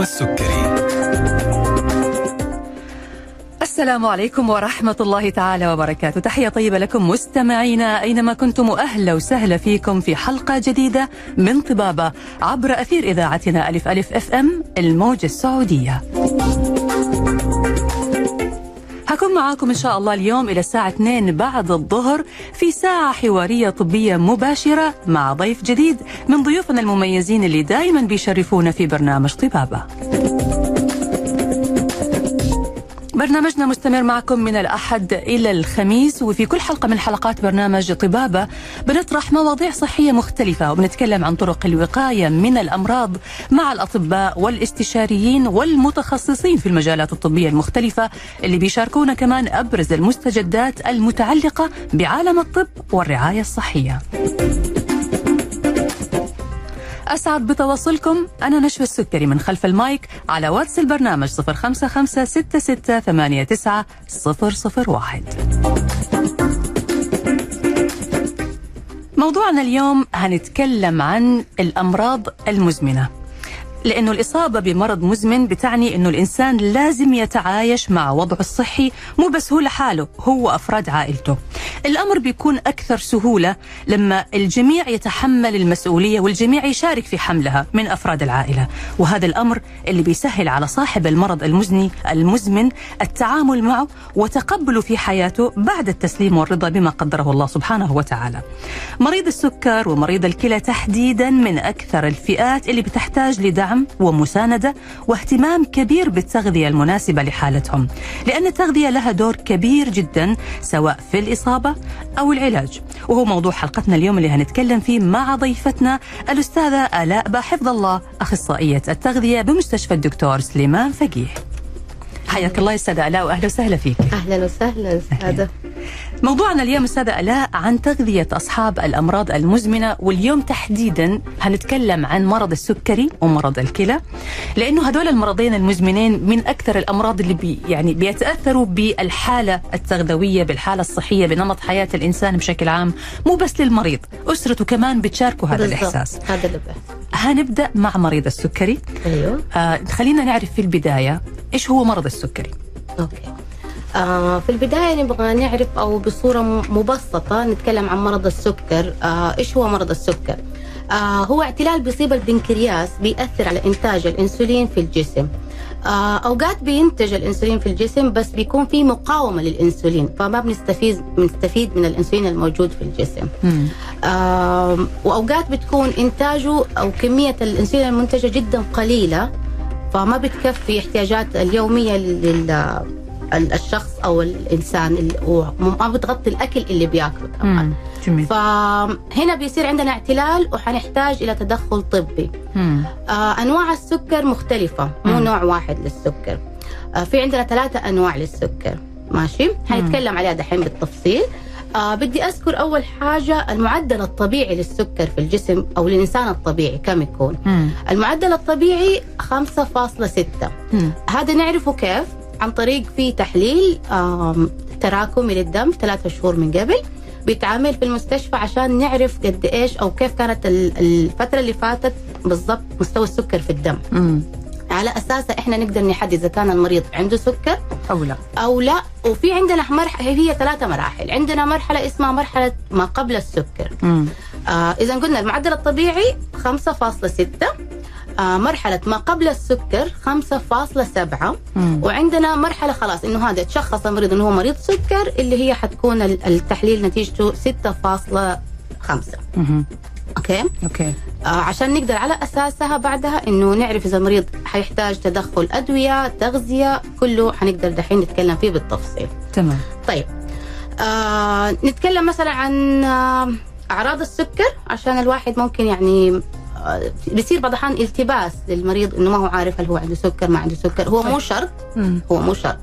نشوى السكري السلام عليكم ورحمة الله تعالى وبركاته. تحية طيبة لكم مستمعينا أينما كنتم أهلا وسهلا فيكم في حلقة جديدة من طبابة عبر أثير إذاعتنا ألف ألف أف أم الموجة السعودية. معاكم إن شاء الله اليوم إلى الساعة 2 بعد الظهر في ساعة حوارية طبية مباشرة مع ضيف جديد من ضيوفنا المميزين اللي دائما بيشرفونا في برنامج طبابة. برنامجنا مستمر معكم من الأحد إلى الخميس وفي كل حلقة من حلقات برنامج طبابة بنطرح مواضيع صحية مختلفة وبنتكلم عن طرق الوقاية من الأمراض مع الأطباء والاستشاريين والمتخصصين في المجالات الطبية المختلفة اللي بيشاركونا كمان أبرز المستجدات المتعلقة بعالم الطب والرعاية الصحية. أسعد بتواصلكم. أنا نشوى السكري من خلف المايك على واتس البرنامج 055 موضوعنا اليوم هنتكلم عن الأمراض المزمنة. لأنه الإصابة بمرض مزمن بتعني أنه الإنسان لازم يتعايش مع وضعه الصحي مو بس هو لحاله هو أفراد عائلته. الأمر بيكون أكثر سهولة لما الجميع يتحمل المسؤولية والجميع يشارك في حملها من أفراد العائلة. وهذا الأمر اللي بيسهل على صاحب المرض المزني المزمن التعامل معه وتقبله في حياته بعد التسليم والرضا بما قدره الله سبحانه وتعالى. مريض السكر ومريض الكلى تحديدا من أكثر الفئات اللي بتحتاج لدعم ومساندة واهتمام كبير بالتغذية المناسبة لحالتهم لأن التغذية لها دور كبير جدا سواء في الإصابة أو العلاج. وهو موضوع حلقتنا اليوم اللي هنتكلم فيه مع ضيفتنا الأستاذة آلاء بحفظ الله أخصائية التغذية بمستشفى الدكتور سليمان فقيه. حياك الله أستاذة آلاء واهلا وسهلا فيك. أهلا وسهلا استاذه موضوعنا اليوم استاذة آلاء عن تغذية أصحاب الأمراض المزمنة واليوم تحديدا هنتكلم عن مرض السكري ومرض الكلى لأنه هذول المرضين المزمنين من أكثر الأمراض اللي بي يعني بيتأثروا بالحالة التغذوية بالحالة الصحية بنمط حياة الإنسان بشكل عام مو بس للمريض أسرته كمان بتشاركوا هذا. الإحساس. هذا اللي بحث هنبدأ مع مريض السكري. أيوه. آه خلينا نعرف في البداية إيش هو مرض السكري؟ Okay. آه في البداية نبغى نعرف أو بصورة مبسطة نتكلم عن مرض السكر. آه إيش هو مرض السكر؟ آه هو اعتلال بيصيب البنكرياس بيأثر على إنتاج الأنسولين في الجسم. أوقات بينتج الأنسولين في الجسم بس بيكون في مقاومة للأنسولين فما بنستفيد بنستفيد من الأنسولين الموجود في الجسم. آم، وأوقات بتكون إنتاجه أو كمية الإنسولين المنتجة جدا قليلة فما بتكفي احتياجات اليومية لل الشخص أو الإنسان ال- وما بتغطي الأكل اللي بياكله كمان جميل. فهنا بيصير عندنا اعتلال وحنحتاج إلى تدخل طبي. مم. آه أنواع السكر مختلفة مو مم. نوع واحد للسكر. آه في عندنا ثلاثة أنواع للسكر ماشي؟ حنتكلم عليها دحين بالتفصيل. آه بدي أذكر أول حاجة المعدل الطبيعي للسكر في الجسم أو الإنسان الطبيعي كم يكون؟ مم. المعدل الطبيعي 5.6 مم. هذا نعرفه كيف؟ عن طريق في تحليل تراكمي للدم ثلاثة شهور من قبل بيتعامل في المستشفى عشان نعرف قد إيش أو كيف كانت ال- الفترة اللي فاتت بالضبط مستوى السكر في الدم. مم. على اساسه إحنا نقدر نحدد إذا كان المريض عنده سكر أو لا. أو لا. وفي عندنا مرحله هي ثلاثة مراحل. عندنا مرحلة اسمها مرحلة ما قبل السكر. مم. آه إذا قلنا المعدل الطبيعي 5.6 آه مرحلة ما قبل السكر 5.7 مم. وعندنا مرحلة خلاص إنه هذا تشخص المريض إنه هو مريض سكر اللي هي حتكون ال- التحليل نتيجته 6.5 مم. Okay؟ Okay. آه عشان نقدر على أساسها بعدها إنه نعرف إذا المريض حيحتاج تدخل أدوية تغذية كله حنقدر دحين نتكلم فيه بالتفصيل. تمام. طيب. آه نتكلم مثلا عن آه أعراض السكر عشان الواحد ممكن يعني آه بيصير بعض الأحيان التباس للمريض إنه ما هو عارف هل هو عنده سكر ما عنده سكر هو مو شرط مم. هو مو شرط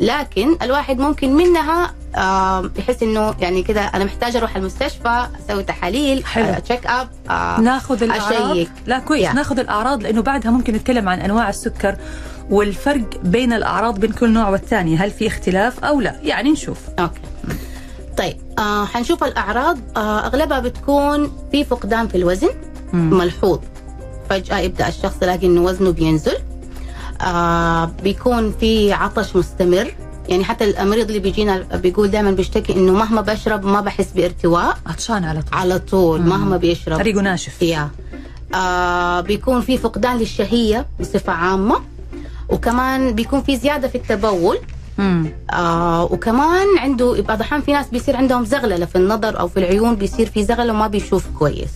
لكن الواحد ممكن منها آه يحس إنه يعني كده أنا محتاج أروح المستشفى أسوي تحاليل حلو. آه check up آه ناخذ الأعراض أشيك. لا كويس يا. ناخذ الأعراض لأنه بعدها ممكن نتكلم عن أنواع السكر والفرق بين الأعراض بين كل نوع والثاني هل في اختلاف أو لا يعني نشوف okay طيب آه حنشوف الأعراض آه أغلبها بتكون في فقدان في الوزن. ملحوظ. فجأة يبدأ الشخص يلاقي انه وزنه بينزل. آه بيكون في عطش مستمر. يعني حتى المريض اللي بيجينا بيقول دائما بيشتكي إنه مهما بشرب ما بحس بارتواء. عطشان على طول. على طول مم. مهما بيشرب. ريقه ناشف. يا. آه بيكون في فقدان للشهية بصفة عامة. وكمان بيكون في زيادة في التبول. مم. آه وكمان عنده بعض الأحيان في ناس بيصير عندهم زغللة في النظر أو في العيون بيصير في زغللة وما بيشوف كويس.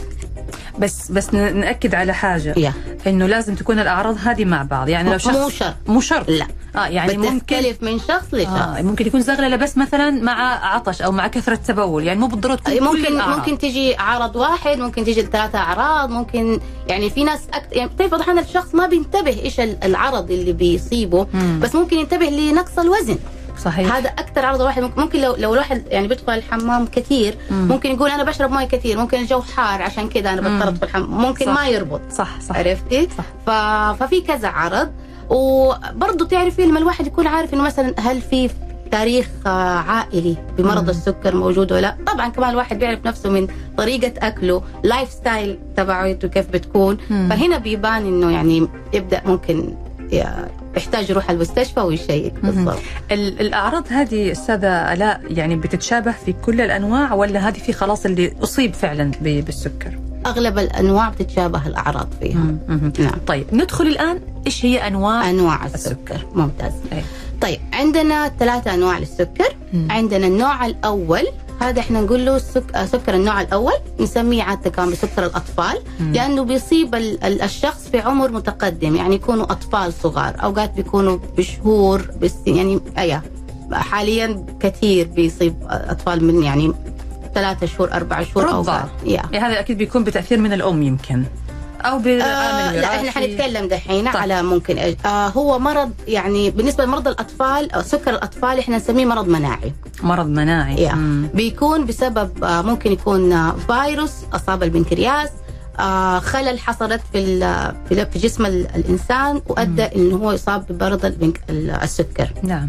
بس بس نأكد على حاجة. يا. إنه لازم تكون الأعراض هذه مع بعض. يعني لو شخص مو شرط. مو شرط. لا. آه يعني ممكن بتختلف من شخص لشخص. آه ممكن يكون زغللة بس مثلا مع عطش أو مع كثرة تبول. يعني مو بالضرورة تكون كل ممكن الأعراض. ممكن تجي عرض واحد ممكن تجي ثلاثة أعراض ممكن يعني في ناس أكت... يعني بتعرف أحيانا الشخص ما بينتبه ال- العرض اللي بيصيبه مم. بس ممكن ينتبه لنقص الوزن. صحيح هذا أكثر عرض واحد ممكن, لو لو الواحد يعني بيدخل الحمام كثير مم. ممكن يقول أنا بشرب مويه كثير ممكن الجو حار عشان كذا أنا مم. بضطرب في الحمام ممكن صح. ما يربط صح صح عرفتي؟ صح. ف... ففي كذا عرض وبرضه تعرفي لما الواحد يكون عارف إنه مثلا هل في تاريخ آه، عائلي بمرض مم. السكر موجود ولا لا طبعا كمان الواحد بيعرف نفسه من طريقة أكله lifestyle تبعته كيف بتكون مم. فهنا بيبان إنه يعني يبدأ ممكن يحتاج يروح المستشفى ويشيك. بالضبط ال- الأعراض هذه أستاذة الاء يعني بتتشابه في كل الأنواع ولا هذه في خلاص اللي أصيب فعلا بالسكر أغلب الأنواع بتتشابه الأعراض فيها مم. مم. نعم طيب ندخل الآن إيش هي أنواع أنواع السكر ممتاز إيه. طيب عندنا ثلاثة أنواع للسكر مم. عندنا النوع الأول هذا إحنا نقول له سك... آه، سكر النوع الأول نسميه عادة كمان بسكر الأطفال مم. لأنه بيصيب ال... ال- الشخص في عمر متقدم يعني يكونوا أطفال صغار أوقات بيكونوا بشهور بس يعني أيوه حاليا كثير بيصيب أطفال من يعني ثلاثة شهور أربعة شهور. أوقات يا يعني هذا أكيد بيكون بتأثير من الأم يمكن أو بالعامل آه لا إحنا. حنتكلم دحين طيب. على ممكن. آه هو مرض يعني بالنسبة لمرضى الأطفال أو سكر الأطفال إحنا نسميه مرض مناعي مرض مناعي. مم. بيكون بسبب آه ممكن يكون آه فيروس أصاب البنكرياس آه خلل حصلت في في جسم ال- الإنسان وأدى انه هو يصاب بمرض السكر نعم.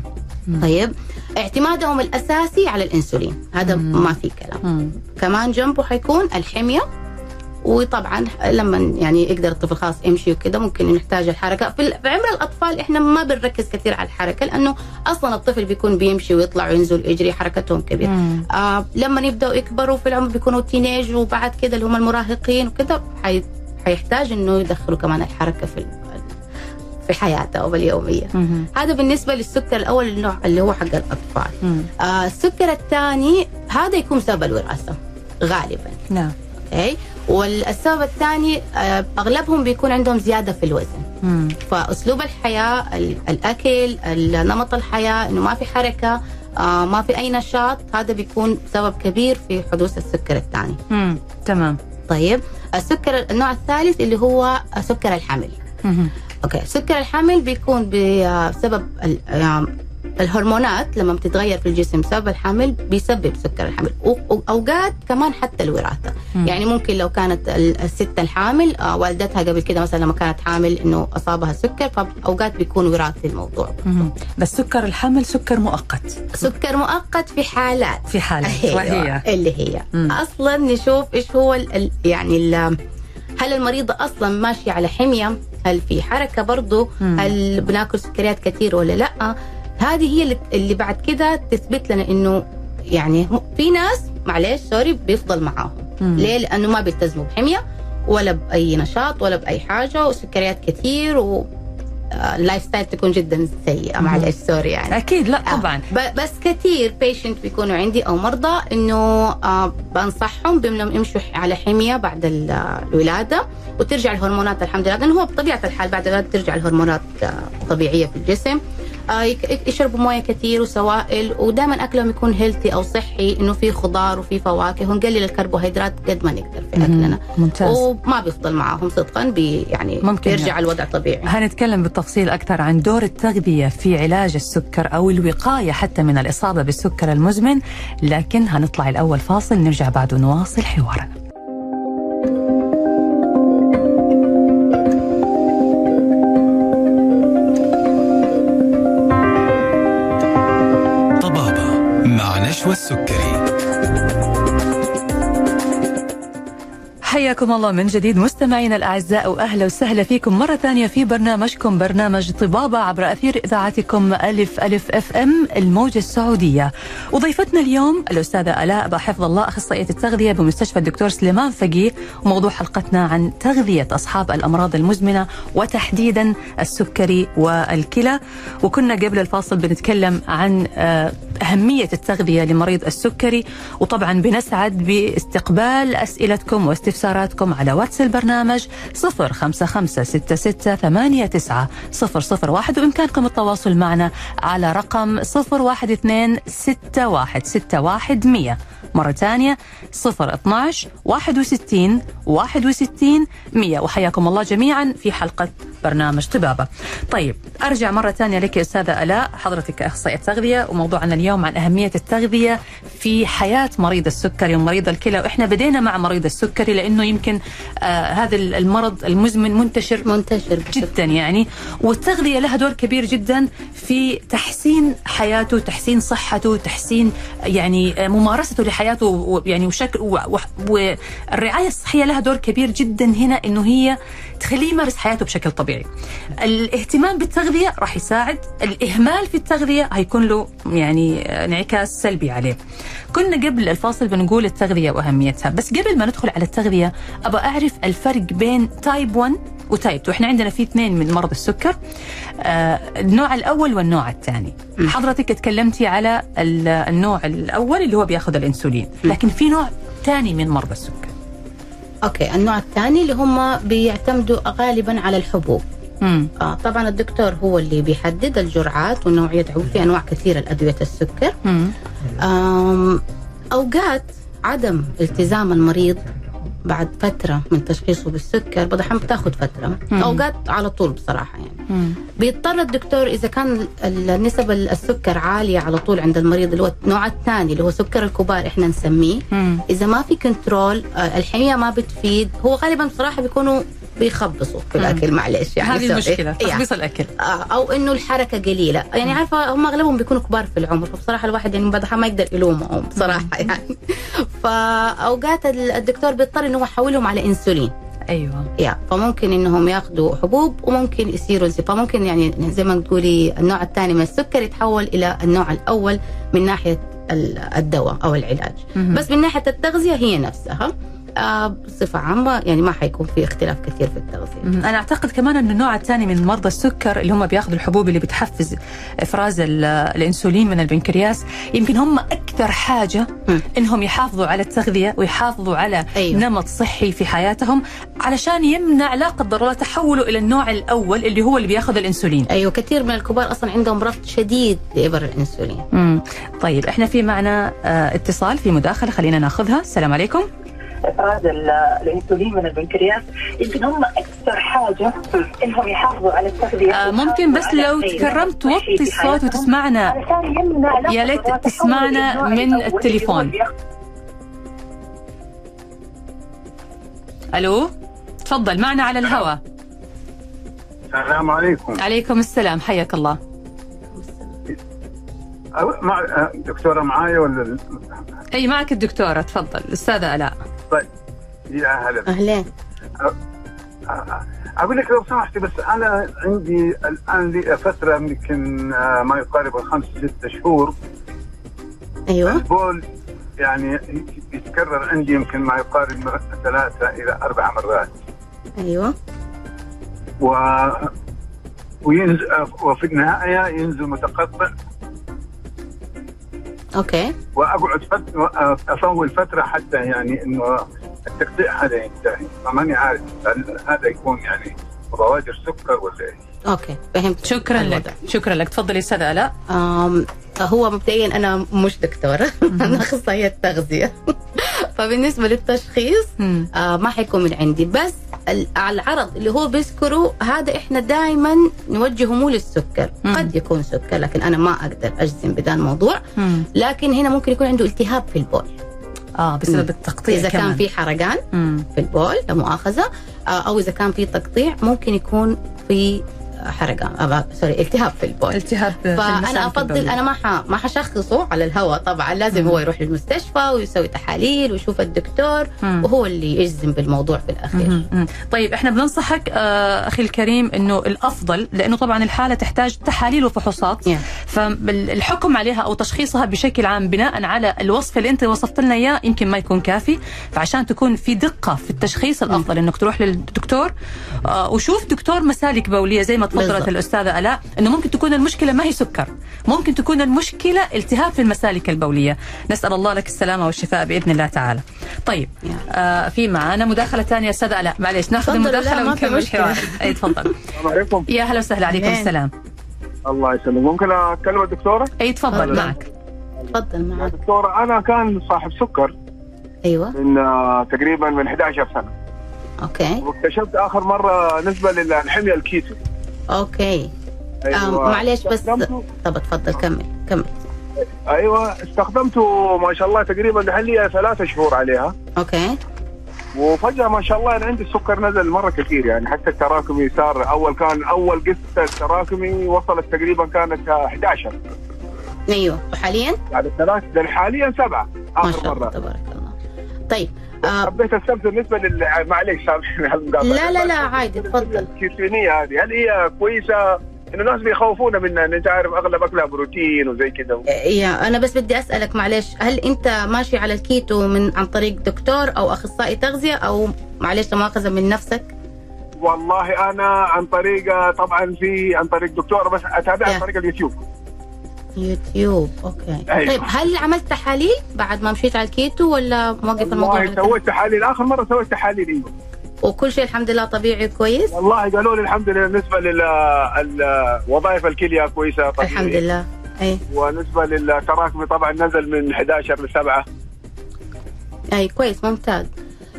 طيب اعتمادهم الأساسي على الإنسولين هذا مم. ما في كلام مم. كمان جنبه حيكون الحمية وطبعا لما يعني يقدر الطفل خلاص يمشي وكده ممكن نحتاج الحركة. في عمر الأطفال إحنا ما بنركز كثير على الحركة لأنه أصلا الطفل بيكون بيمشي ويطلع وينزل يجري حركتهم كبيره. آه لما يبدأوا يكبروا في العمر بيكونوا تينيج وبعد كده اللي هم المراهقين وكده حي حيحتاج إنه يدخلوا كمان الحركة في في حياتهم اليومية. مم. هذا بالنسبة للسكر الأول النوع اللي هو حق الأطفال. مم. آه السكر الثاني هذا يكون بسبب الوراثة غالبا. نعم. okay؟ والسبب الثاني آه، أغلبهم بيكون عندهم زيادة في الوزن مم. فأسلوب الحياة ال- الأكل ال- نمط الحياة إنه ما في حركة آه، ما في أي نشاط هذا بيكون سبب كبير في حدوث السكر الثاني مم. تمام طيب السكر النوع الثالث اللي هو سكر الحمل مم. okay سكر الحمل بيكون بسبب آه، الهرمونات لما بتتغير في الجسم بسبب الحمل بيسبب سكر الحمل واوقات كمان حتى الوراثة مم. يعني ممكن لو كانت ال- الست الحامل آه، والدتها قبل كده مثلا لما كانت حامل إنه أصابها سكر فأوقات بيكون وراثي الموضوع مم. بس سكر الحمل سكر مؤقت سكر مؤقت في حالات في حالة أيوة، وهي اللي هي مم. أصلا نشوف إيش هو ال ال يعني ال هل المريضة أصلا ماشية على حمية؟ هل في حركة برضو؟ مم. هل بناكل سكريات كثير ولا لأ؟ هذه هي اللي, بعد كده تثبت لنا إنه يعني في ناس معلش سوري بيفضل معاهم. ليه؟ لأنه ما بيلتزموا بحمية ولا بأي نشاط ولا بأي حاجة وسكريات كثير و آه، ال lifestyle تكون جدا سيئة مم. معلش sorry يعني أكيد لا طبعا ب- بس كثير patient بيكونوا عندي أو مرضى إنه آه بنصحهم بإنهم يمشوا على حمية بعد ال- الولادة وترجع الهرمونات الحمد لله لأنه هو بطبيعة الحال بعد الولادة ترجع الهرمونات آه طبيعية في الجسم آه يشربوا موية كثير وسوائل ودائما أكلهم يكون healthy أو صحي إنه في خضار وفي فواكه ونقلل الكربوهيدرات قد ما نقدر في أكلنا. ممتاز. وما بيفضل معاهم صدقا بي يعني ممكن. يرجع يعني. الوضع طبيعي. هنتكلم بالتفصيل أكثر عن دور التغذية في علاج السكر أو الوقاية حتى من الإصابة بالسكر المزمن لكن هنطلع الأول فاصل نرجع بعده نواصل حوارنا. مع نشوى السكري. حياكم الله من جديد مستمعين مستمعينا الأعزاء وأهلا وسهلا فيكم مرة ثانية في برنامجكم برنامج طبابة عبر أثير إذاعتكم ألف ألف FM الموجة السعودية. وضيفتنا اليوم الأستاذة آلاء أبا حفظ الله أخصائية التغذية بمستشفى الدكتور سليمان فقيه وموضوع حلقتنا عن تغذية أصحاب الأمراض المزمنة وتحديدا السكري والكلى. وكنا قبل الفاصل بنتكلم عن آه، أهمية التغذية لمريض السكري وطبعا بنسعد باستقبال أسئلتكم واستفساراتكم على واتس البرنامج 0556689 001 وإمكانكم التواصل معنا على رقم 012 61 61 100 مرة ثانية 012 61 61 100 وحياكم الله جميعا في حلقة برنامج طبابة. طيب أرجع مرة ثانية لك يا أستاذة ألاء حضرتك أخصائية تغذية وموضوعنا اليوم عن أهمية التغذية في حياة مريض السكري ومريض الكلى. وإحنا بدينا مع مريض السكري لأنه يمكن آه هذا المرض المزمن منتشر منتشر جدا يعني. والتغذية لها دور كبير جدا في تحسين حياته تحسين صحته تحسين يعني آه، ممارسته لحياته يعني وشكل و- و- والرعاية الصحية لها دور كبير جدا هنا إنه هي تخليه يمارس حياته بشكل طبيعي. الاهتمام بالتغذية راح يساعد الإهمال في التغذية هيكون له يعني آه، انعكاس سلبي عليه. كنا قبل الفاصل بنقول التغذية وأهميتها بس قبل ما ندخل على التغذية أبغى أعرف الفرق بين type 1 و type 2 إحنا عندنا في اثنين من مرض السكر. آه النوع الأول والنوع الثاني. حضرتك تكلمتي على ال- النوع الأول اللي هو بياخذ الإنسولين. لكن في نوع ثاني من مرضى السكر. okay النوع الثاني اللي هم بيعتمدوا غالبا على الحبوب. آه طبعا الدكتور هو اللي بيحدد الجرعات والنوعية في أنواع كثيرة لأدوية السكر. أوقات عدم التزام المريض بعد فترة من تشخيصه بالسكر بعض الأحيان بتاخذ فترة. مم. أوقات على طول بصراحة يعني. بيضطر الدكتور إذا كان نسب السكر عالية على طول عند المريض اللي هو النوع الثاني اللي هو سكر الكبار إحنا نسميه. امم إذا ما في كنترول آه، الحمية ما بتفيد. هو غالبا بصراحة بيكونوا بيخبصوا في مم. الأكل معلش يعني هذه. المشكلة يعني. تخبيص الأكل آه، أو إنه الحركة قليلة يعني عارفة هم أغلبهم بيكونوا كبار في العمر فبصراحة الواحد يعني بعد ما يقدر يلومهم بصراحه يعني فأوقات ال- الدكتور بيضطر إنه هو يحولهم على إنسولين أيوه يا فممكن إنهم ياخذوا حبوب وممكن يصيروا زي فممكن يعني زي ما تقولي النوع الثاني من السكر يتحول إلى النوع الأول من ناحية ال- الدواء أو العلاج مهم. بس من ناحية التغذية هي نفسها آه بصفة عامة يعني ما حيكون في اختلاف كثير في التغذية مم. أنا أعتقد كمان إنه النوع الثاني من مرضى السكر اللي هم بياخذوا الحبوب اللي بتحفز إفراز ال- الإنسولين من البنكرياس يمكن هم أكثر حاجة مم. إنهم يحافظوا على التغذية ويحافظوا على أيوة. نمط صحي في حياتهم علشان يمنع لا قدر الله تحوله إلى النوع الأول اللي هو اللي بياخذ الإنسولين أيوه كثير من الكبار أصلا عندهم رفض شديد لإبر الإنسولين مم. طيب إحنا في معنا آه اتصال في مداخلة خلينا ناخذها السلام عليكم افراز ال- الإنسولين من البنكرياس يمكن هم أكثر حاجة إنهم يحافظوا على التغذية. آه ممكن بس لو تكرمت توطي الصوت وتسمعنا. يا ليت تسمعنا من التليفون. ألو؟ تفضل معنا على الهواء السلام عليكم. عليكم السلام حياك الله. أو- مع أه، دكتورة معايا ولا أي معك الدكتورة تفضل. الاستاذه ألاء. طيب. يا هلا. أهلين. أه، أقول لك لو سمحتي بس أنا عندي الآن لي فترة يمكن أه، ما يقارب الخمس ست شهور. أيوه. البول يعني يتكرر عندي يمكن ما يقارب ثلاثة إلى أربع مرات. أيوه. و وينزل وفي النهاية ينزل متقطع. okay. وأقعد فتره اطول فترة حتى يعني إنه التقطيع هذا ينتهي. فماني عارف هل هذا يكون يعني بوادر سكر ولا إيش؟ okay فهمت. شكرا. لك. شكرا لك. تفضلي أستاذة ألاء. هو مبدئيا أنا مش دكتوره أنا أخصائية تغذية. فبالنسبة للتشخيص. آه ما حيكون من عندي. بس العرض اللي هو بيذكره هذا إحنا دائما نوجهه مو للسكر مم. قد يكون سكر لكن أنا ما أقدر أجزم بدا الموضوع مم. لكن هنا ممكن يكون عنده التهاب في البول آه بسبب مم. التقطيع إذا كمان. كان في حرقان مم. في البول لا مؤاخذة آه، أو إذا كان في تقطيع ممكن يكون في حرقة أبا sorry التهاب في البول التهاب فأنا أفضل. أنا ما ح... ما حشخصه على الهواء طبعا لازم هو يروح للمستشفى ويسوي تحاليل ويشوف الدكتور مم. وهو اللي يجزم بالموضوع في الأخير. مم. طيب إحنا بننصحك آه، أخي الكريم إنه الأفضل لأنه طبعا الحالة تحتاج تحاليل وفحوصات Yeah. فالحكم عليها أو تشخيصها بشكل عام بناء على الوصف اللي أنت وصفت لنا إياه يمكن ما يكون كافي فعشان تكون في دقة في التشخيص الأفضل إنك تروح للدكتور آه، وشوف دكتور مسالك بولية زي ما تفضلت. الأستاذة ألاء إنه ممكن تكون المشكلة ما هي سكر. ممكن تكون المشكلة التهاب في المسالك البولية. نسأل الله لك السلامة والشفاء بإذن الله تعالى. طيب آه في معانا مداخلة ثانية أستاذة ألاء. معليش ناخذ المداخله ما في ونكمل مشكلة. الحوار اي تفضل. السلام عليكم. يا هلا وسهلا عليكم. السلام. الله يسلمك. ممكن اتكلم الدكتورة؟ اي تفضل تفضل. معك. تفضل معك. دكتورة أنا كان صاحب سكر أيوه. من آه، تقريبا من 11 سنة. okay. واكتشفت آخر مرة نسبة للحمية الكيتو. okay. آه معلش بس. طب تفضل كمل كمل. أيوه استخدمته ما شاء الله تقريبا دحين لي ثلاثة شهور عليها. okay. وفجأة ما شاء الله أنا عندي السكر نزل مرة كثير يعني حتى التراكمي صار أول كان أول قسط التراكمي وصلت تقريبا كانت آه، 11 أيوه. وحاليا؟ يعني الثلاث ده حاليا سبعة ما اخر شاء الله مرة. تبارك الله. طيب حبيت استفسر بالنسبة لل معليش سامحني على المقاطعة. لا لا لا عادي تفضل الكيتونيه هذه هل هي كويسة؟ إنه الناس بيخوفونا منها ان أنت عارف أغلب أكلها بروتين وزي كذا يا أنا بس بدي أسألك معلش هل أنت ماشي على الكيتو من عن طريق دكتور أو أخصائي تغذية أو معلش مؤاخذة من نفسك والله أنا عن طريق طبعا في عن طريق دكتوره بس اتابعها. عن طريق اليوتيوب يوتيوب. okay. أيوة. طيب هل عملت تحاليل بعد ما مشيت على الكيتو ولا موقف الموضوع والله؟ سويت تحاليل. آخر مرة سويت تحاليل إيه. وكل شيء الحمد لله طبيعي كويس والله قالوا لي الحمد لله بالنسبة للوظائف الكلية كويسة طبيعي. الحمد لله. أي. ونسبة للتراكمي طبعا نزل من 11 ل 7 أي كويس ممتاز.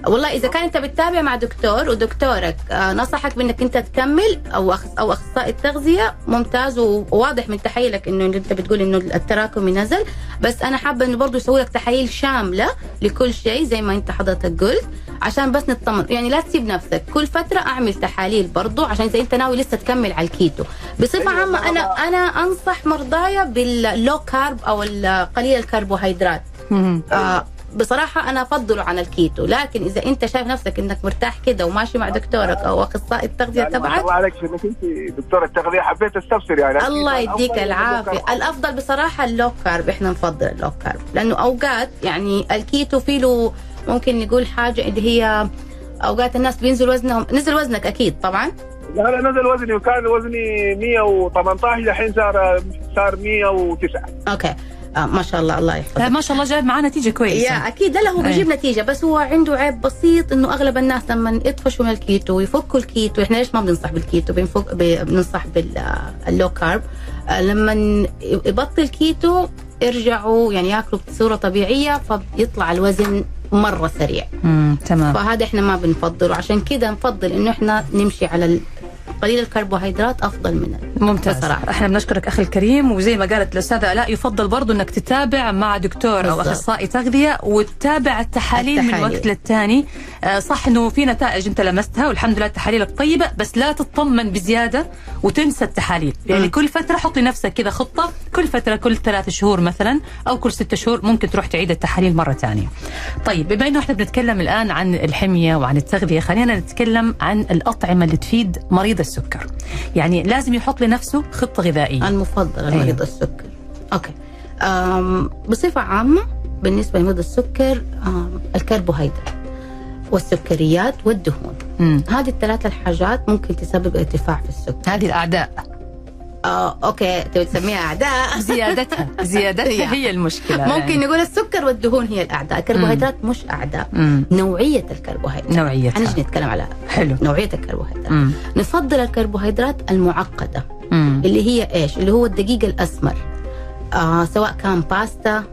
والله إذا كان أنت بتتابع مع دكتور ودكتورك آه، نصحك بإنك أنت تكمل أو أو أخصائي التغذية ممتاز وواضح من تحاليلك إنه إنت بتقول إنه التراكمي نزل. بس أنا حابة إنه برضه يسوي لك تحاليل شاملة لكل شيء زي ما أنت حضرتك قلت عشان بس نطمن. يعني لا تسيب نفسك. كل فترة أعمل تحاليل برضه عشان إذا أنت ناوي لسه تكمل على الكيتو. بصفة أيوة، عامة أنا أنا- أنا أنصح مرضايا بال low carb أو قليل الكربوهيدرات. آه بصراحة أنا أفضله عن الكيتو لكن إذا أنت شايف نفسك إنك مرتاح كده وماشي مع دكتورك أو أخصائي التغذية يعني تبعك الله عليك إنك أنت دكتورة التغذية حبيت استفسر يعني. الله يديك السكر. الأفضل بصراحة ال low carb إحنا نفضل ال low carb لأنه أوقات يعني الكيتو فيه له ممكن نقول حاجة اللي هي أوقات الناس بينزل وزنهم نزل وزنك أكيد طبعا؟ لا لا نزل وزني وكان وزني 118 الحين صار صار 109 أوكي. آه ما شاء الله الله يحفظك. ما شاء الله جايب معاه نتيجة كويسة. يا أكيد. لا هو أي. بيجيب نتيجة بس هو عنده عيب بسيط إنه أغلب الناس لما يطفشوا من الكيتو ويفكوا الكيتو إحنا ليش ما بننصح بالكيتو؟ بنفك بننصح بال low carb. آه، لما يبطل كيتو يرجعوا يعني ياكلوا بصورة طبيعية فبيطلع الوزن مرة سريع. مم. تمام. فهذا إحنا ما بنفضله. عشان كده نفضل إنه إحنا نمشي على قليل الكربوهيدرات أفضل من ممتاز بصراحة. إحنا بنشكرك أخي الكريم وزي ما قالت الأستاذة ألاء يفضل برضو إنك تتابع مع دكتور أو. أخصائي تغذية وتتابع التحاليل, من التحاليل. وقت للتاني آه، صح إنه في نتائج أنت لمستها والحمد لله تحاليلك طيبه بس لا تطمن بزيادة وتنسى التحاليل يعني مم. كل فترة حط لنفسك كذا خطة كل فترة كل ثلاث شهور مثلا أو كل ستة شهور ممكن تروح تعيد التحاليل مرة ثانية طيب بما إنه إحنا بنتكلم الآن عن الحمية وعن التغذية خلينا نتكلم عن الأطعمة اللي تفيد مريض السكر. يعني لازم يحط لنفسه خطة غذائية. المفضل أيوة. لمريض السكر. أوكي. أم بصفة عامة بالنسبة لمريض السكر الكربوهيدرات والسكريات والدهون. مم. هذه الثلاثة الحاجات ممكن تسبب ارتفاع في السكر. هذه الأعداء. آه، أوكي. تبي تسميها أعداء. زيادتها. زيادتها هي المشكلة ممكن يعني. نقول السكر والدهون هي الأعداء. الكربوهيدرات مش أعداء. مم. نوعية الكربوهيدرات. نوعيتها. حنجي نتكلم على حلو. نوعية الكربوهيدرات؟ مم. نفضل الكربوهيدرات المعقدة مم. اللي هي إيش؟ اللي هو الدقيق الأسمر. آه سواء كان باستا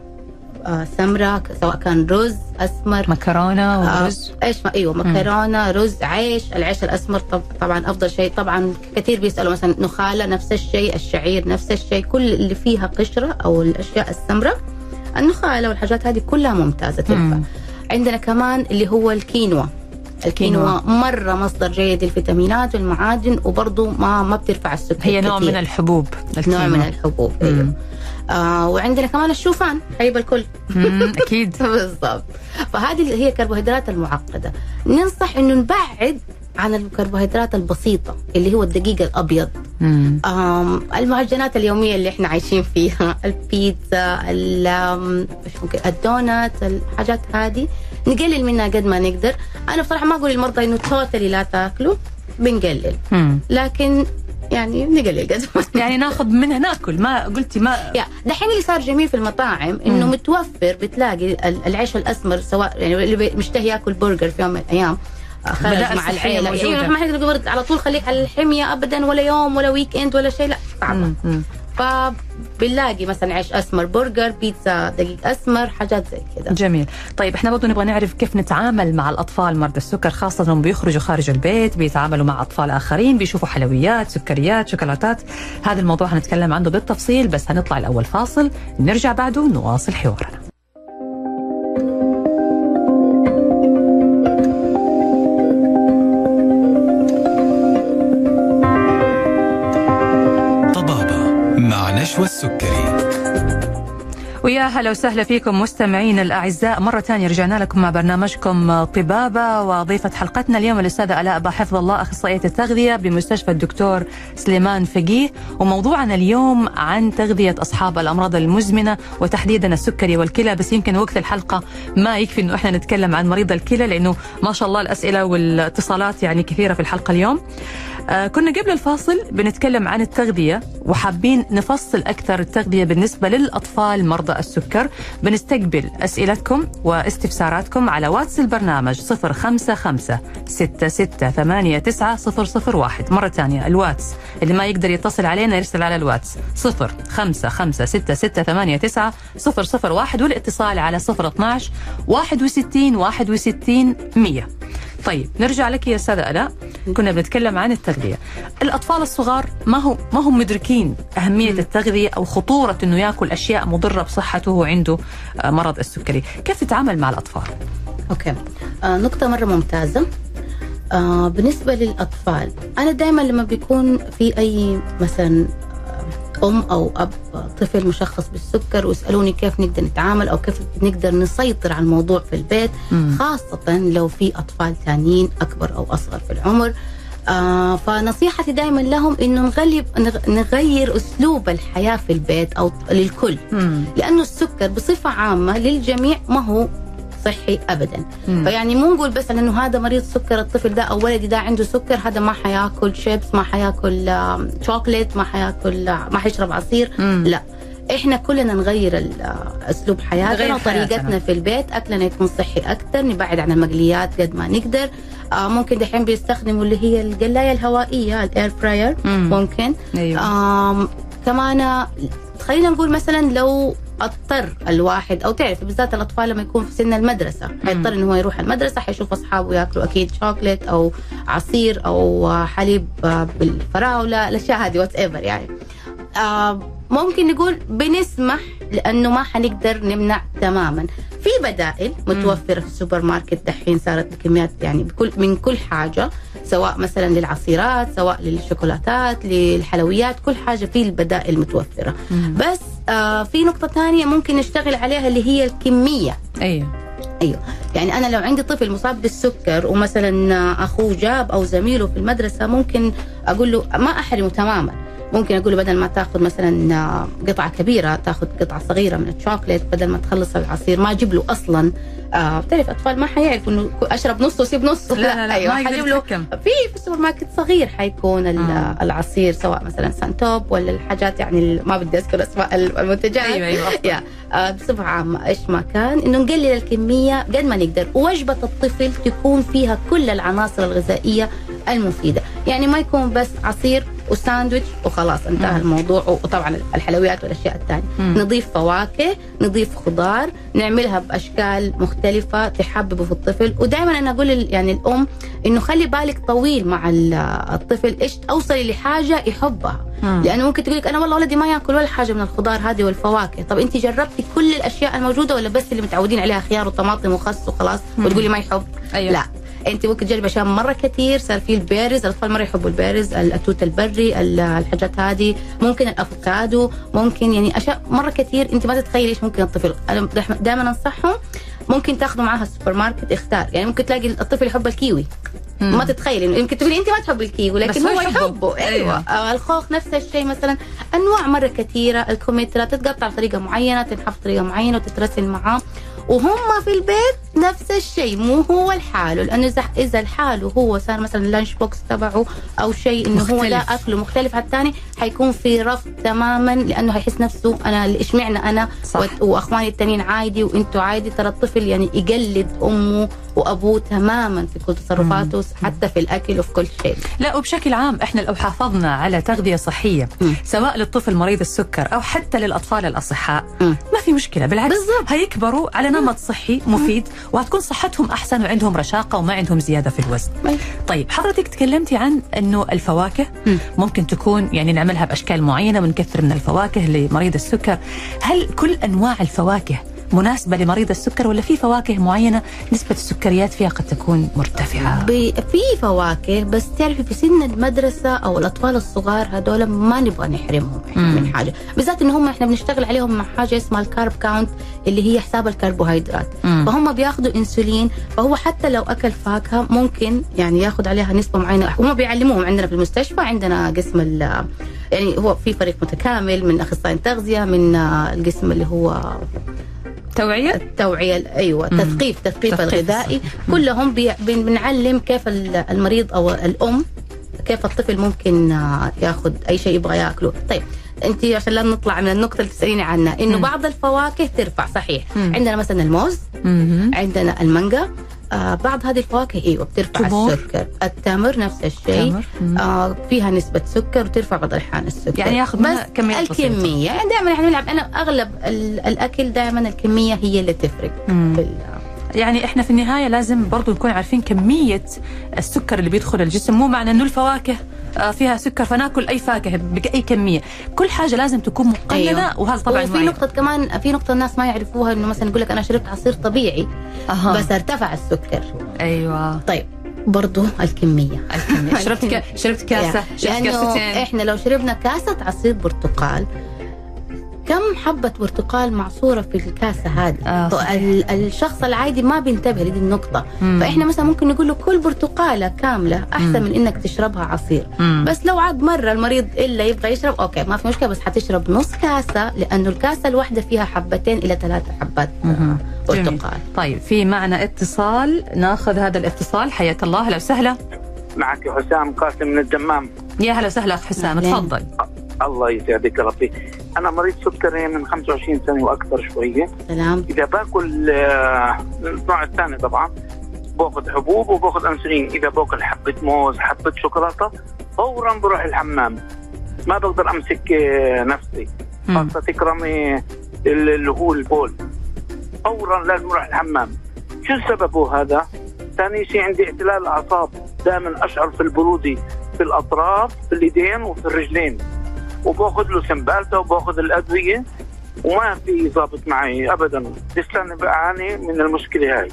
آه سمرة سواء كان رز أسمر. مكرونة آه ورز. إيش ما أيوه مكرونة رز عيش. العيش الأسمر طب طبعا أفضل شيء. طبعا كثير بيسألوا مثلا نخالة نفس الشيء. الشعير نفس الشيء. كل اللي فيها قشرة أو الأشياء السمراء. النخالة والحاجات هذه كلها ممتازة تنفع. عندنا كمان اللي هو الكينوا. الكينوا مرة مصدر جيد للفيتامينات والمعادن وبرضه ما ما بترفع السكر هي نوع كتير. من الحبوب نوع الكينوا. من الحبوب أيوه. آه وعندنا كمان الشوفان حبيب الكل. أكيد. بالضبط. فهذه هي الكربوهيدرات المعقدة. ننصح إنه نبعد عن الكربوهيدرات البسيطة اللي هو الدقيق الأبيض. المعجنات اليومية اللي إحنا عايشين فيها البيتزا الدونات الحاجات هذه. نقلل منها قد ما نقدر. أنا بصراحة ما أقول للمرضى إنه توتالي لا تاكلوا بنقلل. مم. لكن يعني نقلل قد ما يعني ناخذ منها ناكل ما قلتي ما يا دحين اللي صار جميل في المطاعم إنه. متوفر بتلاقي ال- العيش الأسمر سواء يعني اللي مشتهي ياكل برجر في يوم من الأيام آه، خرج مع العيلة. يعني ما على طول خليك على الحمية ابدا ولا يوم ولا weekend ولا شيء لا صعبة. مم. فبنلاقي مثلا عيش أسمر برجر بيتزا دقيق أسمر حاجات زي كذا. جميل. طيب إحنا برضو نبغى نعرف كيف نتعامل مع الأطفال مرضى السكر خاصة انهم بيخرجوا خارج البيت بيتعاملوا مع أطفال آخرين بيشوفوا حلويات سكريات شوكولاتات. هذا الموضوع هنتكلم عنه بالتفصيل بس هنطلع الأول فاصل نرجع بعده نواصل حوارنا. نشوى السكري ويا هلا وسهلا فيكم مستمعين الأعزاء. مرة ثانية رجعنا لكم مع برنامجكم طبابة وضيفة حلقتنا اليوم الأستاذة ألاء با حفظ الله أخصائية التغذية بمستشفى الدكتور سليمان فقيه. وموضوعنا اليوم عن تغذية أصحاب الأمراض المزمنة وتحديدا السكري والكلى. بس يمكن وقت الحلقة ما يكفي إنه إحنا نتكلم عن مريض الكلى لأنه ما شاء الله الأسئلة والاتصالات يعني كثيرة في الحلقة اليوم. آه كنا قبل الفاصل بنتكلم عن التغذية وحابين نفصل أكثر التغذية بالنسبة للأطفال مرضى السكر. بنستقبل أسئلتكم واستفساراتكم على واتس البرنامج 055 6689 001 مرة ثانية الواتس. اللي ما يقدر يتصل علينا يرسل على الواتس. 055 6689 001 والإتصال على 012 61 61 100 طيب نرجع لك يا أستاذة ألاء. كنا بنتكلم عن التغذية. الأطفال الصغار ما هو ما هم مدركين أهمية التغذية أو خطورة إنه يأكل أشياء مضرة بصحته وهو عنده آه، مرض السكري. كيف تتعامل مع الأطفال؟ أوكي. آه نقطة مرة ممتازة. آه بالنسبة للأطفال أنا دائما لما بيكون في أي مثلا أم أو أب طفل مشخص بالسكر ويسألوني كيف نقدر نتعامل أو كيف نقدر نسيطر على الموضوع في البيت مم. خاصة لو في أطفال ثانيين أكبر أو أصغر في العمر. آه فنصيحتي دائما لهم إنه نغلب نغ- نغير أسلوب الحياة في البيت أو للكل. لأنه السكر بصفة عامة للجميع ما هو صحي ابدا مم. فيعني مو نقول بس إنه هذا مريض سكر الطفل ده أو ولدي ده عنده سكر هذا ما حياكل شيبس ما حياكل شوكليت ما حياكل آه، ما حيشرب عصير مم. لا إحنا كلنا نغير آه، أسلوب حياتنا وطريقتنا. في البيت أكلنا يكون صحي أكثر نبعد عن المقليات قد ما نقدر آه ممكن دحين بيستخدموا اللي هي القلاية الهوائية ال air fryer مم. ممكن أيوه آم كمان خلينا نقول مثلا لو أضطر الواحد أو تعرف بالذات الأطفال لما يكون في سن المدرسة. حيضطر إنه هو يروح المدرسة حيشوف أصحابه يأكلوا أكيد شوكليت أو عصير أو حليب بالفراولة الأشياء هذه whatever يعني. آه ممكن نقول بنسمح لأنه ما حنقدر نمنع تماما. في بدائل متوفرة في السوبر ماركت دحين صارت بكميات يعني بكل من كل حاجة سواء مثلا للعصيرات سواء للشوكولاتات للحلويات كل حاجة في البدائل متوفرة. بس آه في نقطة ثانية ممكن نشتغل عليها اللي هي الكمية. أيوه. أيوه. يعني أنا لو عندي طفل مصاب بالسكر ومثلا أخوه جاب أو زميله في المدرسة ممكن أقول له ما أحرمه تماما. ممكن أقول له بدل ما تاخذ مثلا قطعة كبيرة تاخذ قطعة صغيرة من الشوكليت بدل ما تخلص العصير ما أجيب له أصلا آه بتعرف أطفال ما حيعرفوا إنه أشرب نص واسيب نص لا لا لا أيوه حجيب له في في السوبر ماركت صغير حيكون آه. العصير سواء مثلا سانتوب ولا الحاجات يعني ما بدي أذكر أسماء المنتجات. أيوه أيوه يا آه، بصفة عامة إيش ما كان إنه نقلل الكمية قد ما نقدر ووجبة الطفل تكون فيها كل العناصر الغذائية المفيدة. يعني ما يكون بس عصير وساندويتش وخلاص انتهى مم. الموضوع وطبعا الحلويات والأشياء الثانية مم. نضيف فواكه نضيف خضار نعملها بأشكال مختلفة تحببه في الطفل ودائما أنا أقول يعني الأم إنه خلي بالك طويل مع ال- الطفل إيش اوصلي لحاجة يحبها مم. لأنه ممكن تقول لك أنا والله ولدي ما يأكل ولا حاجة من الخضار هذه والفواكه طب أنت جربتي كل الأشياء الموجودة ولا بس اللي متعودين عليها خيار وطماطم وخس وخلاص. وتقولي ما يحب أيوه لا أنت ممكن تجربي أشياء مرة كثير صار في ال berries الأطفال مرة يحبوا ال berries التوت البري ال- الحاجات هذه. ممكن الأفوكادو ممكن يعني أشياء مرة كثير. أنت ما تتخيلي إيش ممكن الطفل. أنا دائما أنصحهم ممكن تاخذوا معاها السوبر ماركت إختار. يعني ممكن تلاقي الطفل يحب الكيوي. ما تتخيلي يمكن تقولي أنت ما تحبي الكيوي لكن هو يحبه. أيوه. أيوة. آه، الخوخ نفس الشيء مثلا. أنواع مرة كثيرة. الكمثرى تتقطع بطريقة معينة تنحف بطريقة معينة وتترسل معاه. وهم في البيت نفس الشيء مو هو لحاله لأنه اذا إذا لحاله هو صار مثلا ال lunch box تبعه أو شيء إنه هو لا. أكله مختلف عن الثاني حيكون في رفض تماما لأنه حيحس نفسه أنا إشمعنى أنا صح. وأخواني التانيين عادي وإنتوا عادي ترى الطفل يعني يقلد أمه وأبوه تماما في كل تصرفاته حتى في الأكل وفي كل شيء لا وبشكل عام إحنا لو حافظنا على تغذية صحية مم. سواء للطفل مريض السكر أو حتى للأطفال الأصحاء مم. ما في مشكلة بالعكس بالضبط. هيكبروا على نمط صحي مفيد وهتكون صحتهم أحسن وعندهم رشاقة وما عندهم زيادة في الوزن. طيب حضرتك تكلمتي عن إنه الفواكه مم. ممكن تكون يعني نعملها بأشكال معينة ونكثر من الفواكه لمريض السكر هل كل أنواع الفواكه مناسبة لمريض السكر ولا في فواكه معينة نسبة السكريات فيها قد تكون مرتفعة؟ ب- في فواكه بس تعرفي في سن المدرسة أو الأطفال الصغار هذول ما نبغى نحرمهم مم. من حاجة بالذات إن هم إحنا بنشتغل عليهم مع حاجة اسمها ال carb count اللي هي حساب الكربوهيدرات مم. فهم بياخذوا إنسولين فهو حتى لو أكل فاكهة ممكن يعني ياخذ عليها نسبة معينة هم بيعلموهم عندنا في المستشفى عندنا قسم ال- يعني هو في فريق متكامل من أخصائيين تغذية من القسم اللي هو توعية؟ التوعية أيوه مم. تثقيف تثقيف الغذائي كلهم بنعلم كيف ال- المريض أو الأم كيف الطفل ممكن آه، ياخذ أي شيء يبغى ياكله طيب أنت عشان لا نطلع من النقطة اللي تسأليني عنها إنه مم. بعض الفواكه ترفع صحيح مم. عندنا مثلا الموز مهم. عندنا المانجا آه بعض هذه الفواكه أيوه بترفع تمور. السكر التمر نفس الشيء تمر. آه فيها نسبة سكر وترفع بعض الأحيان السكر يعني ياخذ منها بس كمية بسيطة. الكمية يعني دائما إحنا نلعب أنا أغلب ال- الأكل دائما الكمية هي اللي تفرق مم. في يعني إحنا في النهاية لازم برضو نكون عارفين كمية السكر اللي بيدخل الجسم مو معنى إنه الفواكه آه، فيها سكر فناكل أي فاكهة بأي كمية كل حاجة لازم تكون مقننة أيوة. وهذا طبعا وفي. نقطة كمان في نقطة الناس ما يعرفوها إنه مثلا يقول لك أنا شربت عصير طبيعي أها. بس ارتفع السكر أيوه طيب برضو الكمية الكمية. شربت ك... شربت كاسة شربت كاستين إحنا لو شربنا كاسة عصير برتقال كم حبة برتقال معصورة في الكاسة هذه آه،. ال- الشخص العادي ما بينتبه لدي النقطة مم. فإحنا مثلا ممكن نقول له كل برتقالة كاملة أحسن مم. من إنك تشربها عصير مم. بس لو عاد مرة المريض إلا يبغى يشرب أوكي ما في مشكلة بس حتشرب نص كاسة لأنه الكاسة الواحدة فيها حبتين إلى ثلاثة حبات. آه،. برتقال طيب في معنا اتصال ناخذ هذا الاتصال حياك الله أهلا وسهلا معك حسام قاسم من الدمام يا هلا وسهلا أخ حسام. تفضل الله يسعدك يا ربي. أنا مريض سكري من 25 سنة وأكثر شوية. سلام. إذا باكل آه، النوع الثاني طبعا باخذ حبوب وباخذ أنسولين. إذا باكل حبة موز حبة شوكولاتة فورا بروح الحمام. ما بقدر أمسك آه، نفسي. خاصة تكرمي اللي هو البول. فورا لازم أروح الحمام. شو سببه هذا؟ ثاني شيء عندي اعتلال أعصاب. دائما أشعر في البروده في الأطراف في اليدين وفي الرجلين. وباخذ له سمبالتا وباخذ الأدوية وما في ضابط معي ابدا لسه بعاني من المشكلة هاي.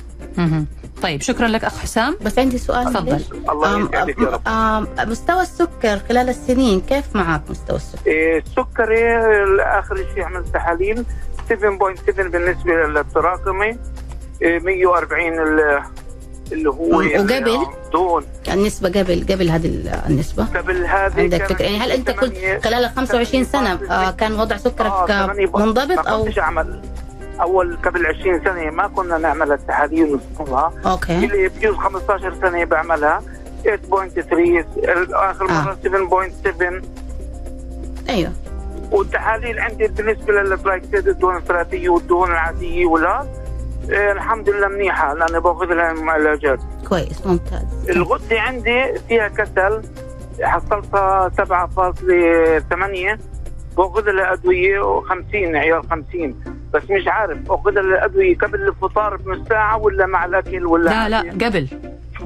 طيب شكرا لك أخ حسام بس عندي سؤال تفضل. الله يسعدك يا رب آم، مستوى السكر خلال السنين كيف معك مستوى السكر؟ إيه، السكري اخر شيء عملت تحاليل 7.7 بالنسبة للتراكمي إيه، 140 ال- اللي هو. وقبل؟ دون النسبة قبل قبل هذه ال- النسبة. قبل هذه عندك فكرة؟ يعني هل أنت كنت خلال ال 25 سنة آه، كان وضع آه، سكرك آه، ب- منضبط كنتش أعمل. أول قبل 20 سنة ما كنا نعمل التحاليل ونصنعها أوكي. اللي بجوز 15 سنة بعملها 8.3 اخر آه. مرة 7.7 أيوه. والتحاليل عندي بالنسبة للجلايكسيد الدهون الثلاثية والدهون العادية ولا؟ إيه، الحمد لله منيحة لأني باخذ لها علاجات. كويس ممتاز. الغدة عندي فيها كسل حصلتها 7.8 باخذ لها أدوية 50 عيار 50 بس مش عارف أخذ الادويه قبل الفطار بنص ساعة ولا مع الأكل ولا لا لا قبل.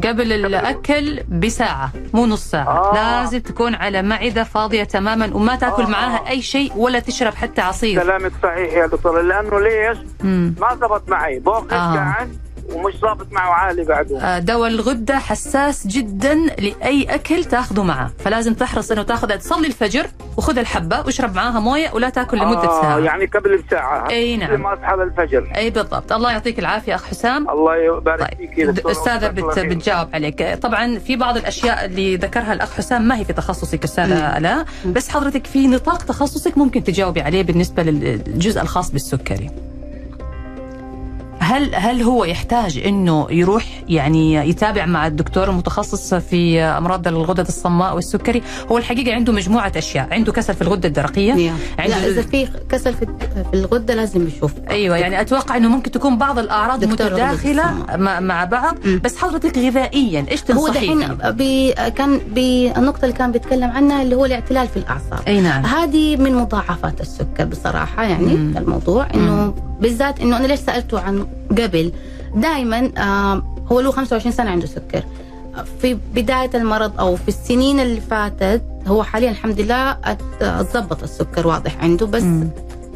قبل الأكل بساعة مو نص ساعة آه. لازم تكون على معدة فاضية تماما وما تأكل آه. معاها أي شيء ولا تشرب حتى عصير كلامك صحيح يا دكتور لأنه ليش مم. ما زبط معي باخذ آه. ومش ضابط معه عالي بعده آه، دواء الغدة حساس جدا لأي أكل تاخذه معه. فلازم تحرص أنه تاخذ تصلي الفجر وخذ الحبة واشرب معاها موية ولا تاكل لمدة آه ساعة. يعني قبل بساعة أي نعم. لما أصحى للفجر. أي بالضبط. الله يعطيك العافية أخ حسام. الله يبارك طيب. فيك دكتور. أستاذة بت. بتجاوب عليك. طبعا في بعض الأشياء اللي ذكرها الأخ حسام ما هي في تخصصك أستاذة الاء بس حضرتك في نطاق تخصصك ممكن تجاوبي عليه بالنسبة للجزء الخاص بالسكري. هل هل هو يحتاج إنه يروح يعني يتابع مع الدكتور المتخصص في أمراض الغدد الصماء والسكري هو الحقيقة عنده مجموعة أشياء عنده كسل في الغدة الدرقية Yeah. لا إذا في كسل في الغدة لازم يشوف أيوه يعني أتوقع إنه ممكن تكون بعض الأعراض متداخلة. مع, بعض. بس حضرتك غذائيا إيش هو دحين؟ بي كان بالنقطة اللي كان بيتكلم عنها اللي هو الاعتلال في الأعصاب أي نعم هذه من مضاعفات السكر بصراحة يعني مم. الموضوع إنه بالذات إنه أنا ليش سألته عن قبل دائما هو له 25 سنة عنده سكر في بداية المرض أو في السنين اللي فاتت هو حاليا الحمد لله اتظبط السكر واضح عنده بس مم.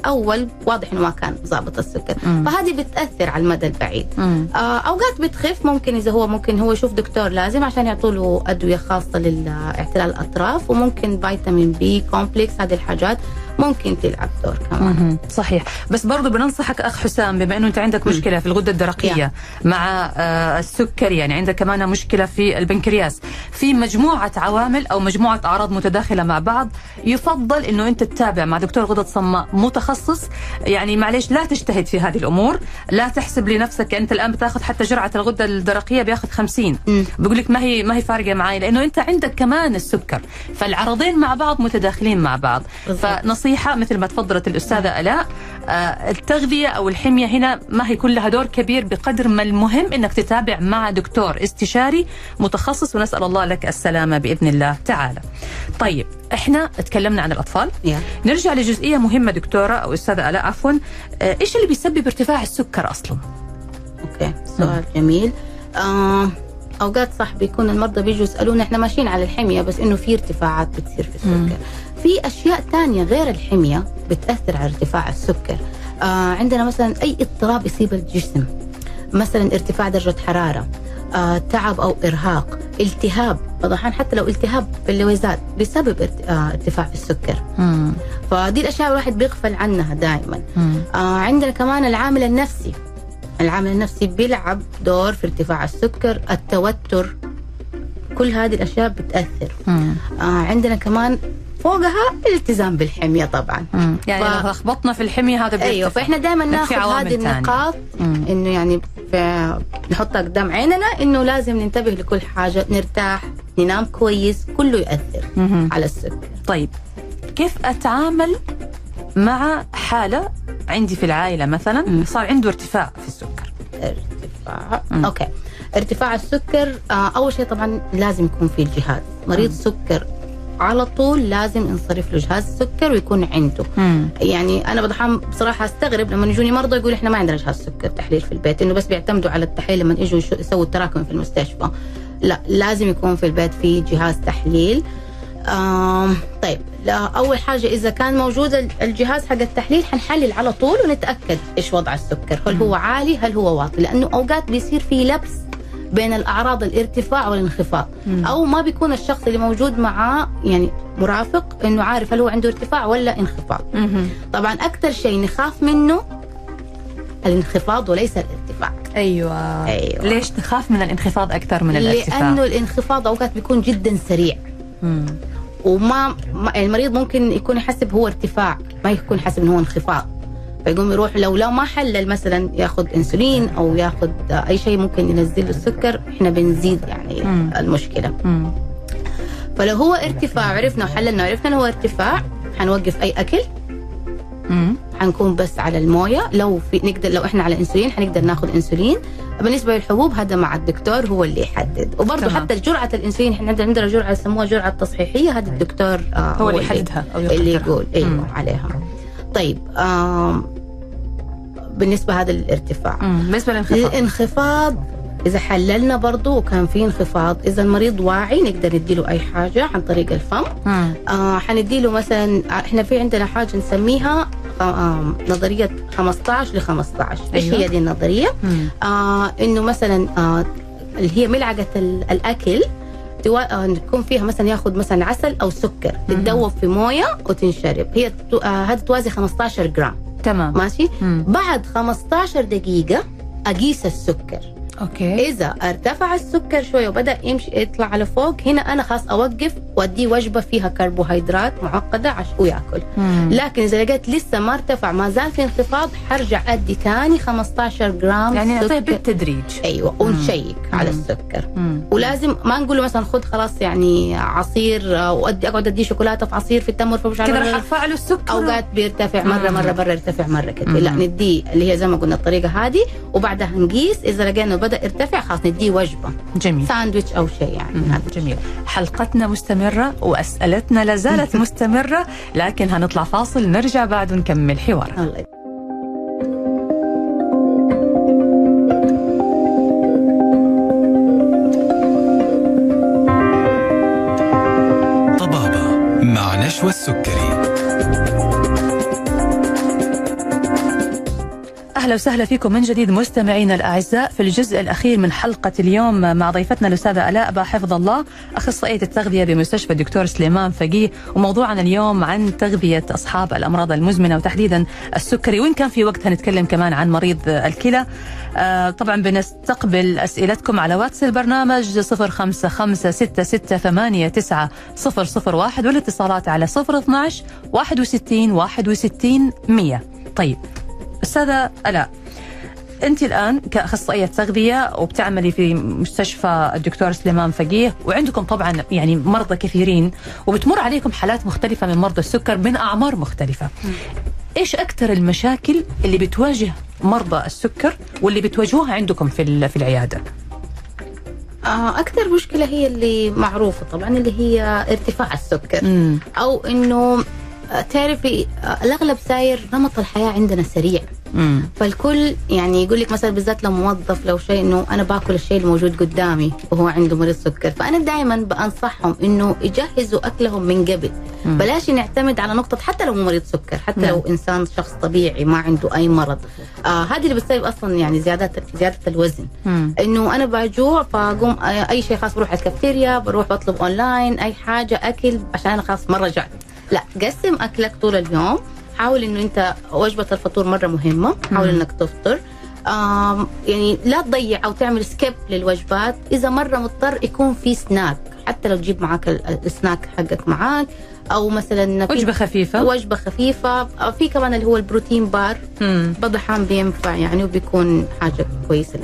أول واضح إنه ما كان ظابط السكر مم. فهذه بتأثر على المدى البعيد مم. آه، أوقات بتخف ممكن إذا هو ممكن هو يشوف دكتور لازم عشان يعطوا له أدوية خاصة لاعتلال الأطراف وممكن فيتامين بي كومبلكس هذه الحاجات ممكن تلعب دور كمان. صحيح. بس برضو بننصحك أخ حسام بما إنه أنت عندك مشكلة في الغدة الدرقية مع آه السكري يعني عندك كمان مشكلة في البنكرياس. في مجموعة عوامل أو مجموعة أعراض متداخلة مع بعض يفضل إنه أنت تتابع مع دكتور غدد صماء متخصص. يعني معلش لا تجتهد في هذه الأمور لا تحسب لنفسك أنت الآن بتاخذ حتى جرعة الغدة الدرقية بياخذ 50 مم. بقول لك ما هي ما هي فارقة معي لأنه أنت عندك كمان السكر. فالعرضين مع بعض متداخلين مع بعض. بالضبط. فنصيحه مثل ما تفضلت الأستاذة ألاء آه، التغذية أو الحمية هنا ما هي كلها دور كبير بقدر ما المهم إنك تتابع مع دكتور استشاري متخصص ونسأل الله لك السلامة بإذن الله تعالى. طيب إحنا تكلمنا عن الأطفال يا. نرجع لجزئية مهمة دكتورة أو أستاذة ألاء عفوا آه، إيش اللي بيسبب ارتفاع السكر أصلا؟ أوكي سؤال جميل آه أوقات صح بيكون المرضى بيجوا يسألونا إحنا ماشيين على الحمية بس إنه في ارتفاعات بتصير في السكر في أشياء تانية غير الحمية بتأثر على ارتفاع السكر. آه عندنا مثلا أي اضطراب يصيب الجسم. مثلا ارتفاع درجة حرارة آه تعب أو إرهاق التهاب. بعض الأحيان حتى لو التهاب في اللويزات بسبب آه ارتفاع في السكر. مم. فدي الأشياء الواحد بيغفل عنها دائما. آه عندنا كمان العامل النفسي. العامل النفسي بيلعب دور في ارتفاع السكر التوتر. كل هذه الأشياء بتأثر. مم. آه عندنا كمان فوقها الالتزام بالحمية طبعا مم. يعني ف- لو لخبطنا في الحمية هذا أيوه. فإحنا دائما ناخذ هذه. النقاط مم. إنه يعني في نحطها قدام عيننا إنه لازم ننتبه لكل حاجة نرتاح ننام كويس كله ياثر مهم. على السكر طيب كيف أتعامل مع حالة عندي في العائلة مثلا مم. صار عنده ارتفاع في السكر ارتفاع مم. أوكي ارتفاع السكر آه أول شيء طبعا لازم يكون في الجهاز مريض سكر على طول لازم ينصرف له جهاز السكر ويكون عنده. مم. يعني أنا بصراحة أستغرب لما يجوني مرضى يقول إحنا ما عندنا جهاز سكر تحليل في البيت إنه بس بيعتمدوا على التحليل لما يجوا يسووا التراكم في المستشفى. لا لازم يكون في البيت في جهاز تحليل. آم طيب لا أول حاجة إذا كان موجود ال- الجهاز حق التحليل حنحلل على طول ونتأكد إيش وضع السكر هل هو عالي هل هو واطي لأنه أوقات بيصير في لبس بين الأعراض الارتفاع والانخفاض. أو ما بيكون الشخص اللي موجود معاه يعني مرافق إنه عارف هل هو عنده ارتفاع ولا انخفاض. مهم. طبعا أكثر شيء نخاف منه الانخفاض وليس الارتفاع. أيوه. أيوة. ليش تخاف من الانخفاض أكثر من الارتفاع؟ لأنه الانخفاض أوقات بيكون جدا سريع. مم. وما ما- المريض ممكن يكون يحسب هو ارتفاع ما يكون يحسب إنه هو انخفاض. فيقوم يروح لو لو ما حلل مثلا ياخذ إنسولين أو ياخذ أي شيء ممكن ينزل له السكر إحنا بنزيد يعني مم. المشكلة مم. فلو هو ارتفاع عرفنا وحللنا وعرفنا إنه هو ارتفاع حنوقف أي أكل مم. حنكون بس على الموية لو في نقدر لو إحنا على إنسولين حنقدر ناخذ إنسولين بالنسبة للحبوب هذا مع الدكتور هو اللي يحدد وبرضه. حتى جرعة الإنسولين إحنا عندنا جرعة يسموها جرعة تصحيحيه هذا الدكتور آه هو اللي يحددها أو اللي. يقول أيوه. عليها طيب آم بالنسبة هذا الارتفاع. بالنسبة للانخفاض الانخفاض إذا حللنا برضه وكان في انخفاض إذا المريض واعي نقدر نديله أي حاجة عن طريق الفم مم. آه حنديله مثلا إحنا في عندنا حاجة نسميها آه آه نظرية 15 ل 15 إيش أيوة. هي دي النظرية؟ مم. آه إنه مثلا آه اللي هي ملعقة ال- الأكل توا... آه تكون فيها مثلا ياخذ مثلا عسل أو سكر تتذوب في موية وتنشرب هي. آه هذه توازي 15 جرام تمام. ماشي؟ مم. بعد 15 دقيقة أقيس السكر. أوكي إذا ارتفع السكر شوية وبدأ يمشي يطلع على فوق هنا أنا خلاص أوقف واديه وجبة فيها كربوهيدرات معقدة عشان ويأكل مم. لكن إذا لقيت لسه ما ارتفع ما زال في انخفاض حرجع أدي ثاني 15 جرام يعني نعطيه. بالتدريج أيوه ونشيك على مم. السكر مم. ولازم ما نقول له مثلا خذ خلاص يعني عصير آه، وادي أقعد اديه شوكولاتة في عصير في التمر في مش عارفة راح أرفع له السكر أوقات بيرتفع مرة مم. مرة مرة يرتفع مرة كده. لا نديه اللي هي زي ما قلنا الطريقة هذه وبعدها نقيس إذا لقينا بدا يرتفع خلاص نديه وجبة. جميل. ساندويتش أو شيء يعني مم. هذا. جميل. حلقتنا مستمرة وأسئلتنا لازالت مستمرة لكن هنطلع فاصل نرجع بعد ونكمل حوار الله يبارك. طبابة مع نشوى السكري. أهلا وسهلا فيكم من جديد مستمعينا الأعزاء في الجزء الأخير من حلقة اليوم مع ضيفتنا الأستاذة آلاء أبا حفظ الله أخصائية التغذية بمستشفى الدكتور سليمان فقيه وموضوعنا اليوم عن تغذية أصحاب الأمراض المزمنة وتحديدا السكري. وإن كان في وقت هنتكلم كمان عن مريض الكلى. آه، طبعا بنستقبل أسئلتكم على واتس البرنامج 0556689001 والاتصالات على 012 61 61 100 طيب أستاذة ألاء أنت الآن كأخصائية تغذية وبتعملي في مستشفى الدكتور سليمان فقيه وعندكم طبعا يعني مرضى كثيرين وبتمر عليكم حالات مختلفة من مرضى السكر من أعمار مختلفة. إيش أكثر المشاكل اللي بتواجه مرضى السكر واللي بتواجهوها عندكم في في العيادة؟ آه، أكثر مشكلة هي اللي معروفة طبعا اللي هي ارتفاع السكر. مم. أو إنه تعرفي الأغلب ساير نمط الحياة عندنا سريع مم. فالكل يعني يقول لك مثلا بالذات لو موظف لو شيء إنه أنا باكل الشيء الموجود قدامي وهو عنده مريض سكر فأنا دائما بأنصحهم إنه يجهزوا أكلهم من قبل مم. بلاش نعتمد على نقطة حتى لو مو مريض سكر حتى نعم. لو إنسان شخص طبيعي ما عنده أي مرض آه هذه اللي بتسبب أصلا يعني زياده زيادة الوزن مم. إنه أنا بجوع فأقوم آه، أي شيء خلاص بروح على الكافتيريا بروح بطلب أونلاين أي حاجة أكل عشان أنا خلاص مرة جعت لا قسم أكلك طول اليوم. حاول إنه أنت وجبة الفطور مرة مهمة. حاول. إنك تفطر. يعني لا تضيع أو تعمل skip للوجبات. إذا مرة مضطر يكون في سناك حتى لو تجيب معاك ال- السناك حقك معاك. أو مثلا في وجبة خفيفة. وجبة خفيفة. في كمان اللي هو ال protein bar الأحيان بينفع يعني وبيكون حاجة كويسة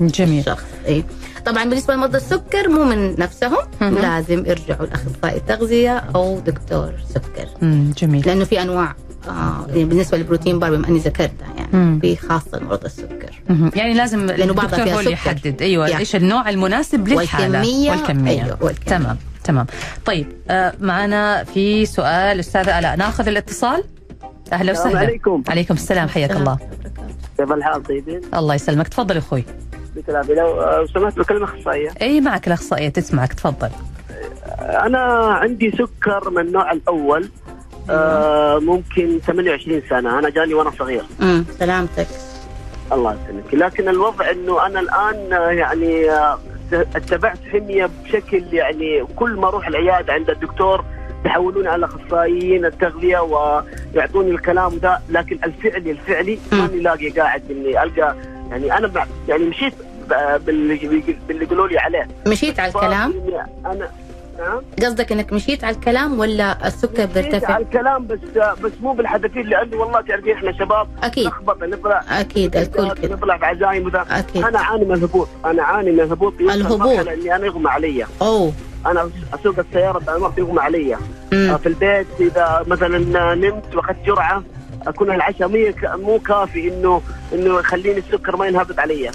لل جميل. الشخص اي طبعا بالنسبة لمرضى السكر مو من نفسهم مهم. لازم يرجعوا لأخصائي تغذيه أو دكتور سكر مم. جميل لأنه في أنواع آه يعني بالنسبة للبروتين بار بما أني ذكرتها يعني مم. في خاصة لمرضى السكر مهم. يعني لازم لأنه بعضها الدكتور فيها هو اللي. يحدد أيوه يعني. إيش النوع المناسب للحاله والكمية. والكميه أيوة، والكمية. تمام تمام طيب آه معنا في سؤال أستاذة ألاء ناخذ الاتصال أهلا السلام وسهلا عليكم عليكم السلام حياك الله كيف الحال طيبين؟ الله يسلمك تفضل أخوي العافيه لو آه، سمحت بكلمة أخصائية. أي معك الأخصائية تسمعك تفضل. أنا عندي سكر من النوع الأول آه ممكن 28 سنة. أنا جاني وأنا صغير. امم سلامتك. الله يسلمك. لكن الوضع إنه أنا الآن آه، يعني آه، اتبعت حمية بشكل يعني كل ما أروح العيادة عند الدكتور يحولوني على أخصائيين التغذية ويعطوني الكلام ده. لكن الفعلي الفعلي ماني لاقي قاعد اني ألقى يعني أنا يعني مشيت باللي باللي يقولوا لي عليه. مشيت على الكلام؟ أنا قصدك إنك مشيت على الكلام ولا السكر مشيت بيرتفع؟ على الكلام بس بس مو بالحدثين لأنه والله تعرفين إحنا شباب أكيد. نخبط نطلع أكيد الكل كده. نطلع بعزايم وذا. أكيد. أنا اعاني من الهبوط. أنا اعاني من الهبوط الهبوط. مرحلة اني أنا يغمى علي. أوه. أنا أسوق السيارة بعد وقت يغمى علي. مم. في البيت إذا مثلا نمت وأخذت جرعة أكون العشاء مو كافي انه إنه يخليني السكر ما ينهبط علي.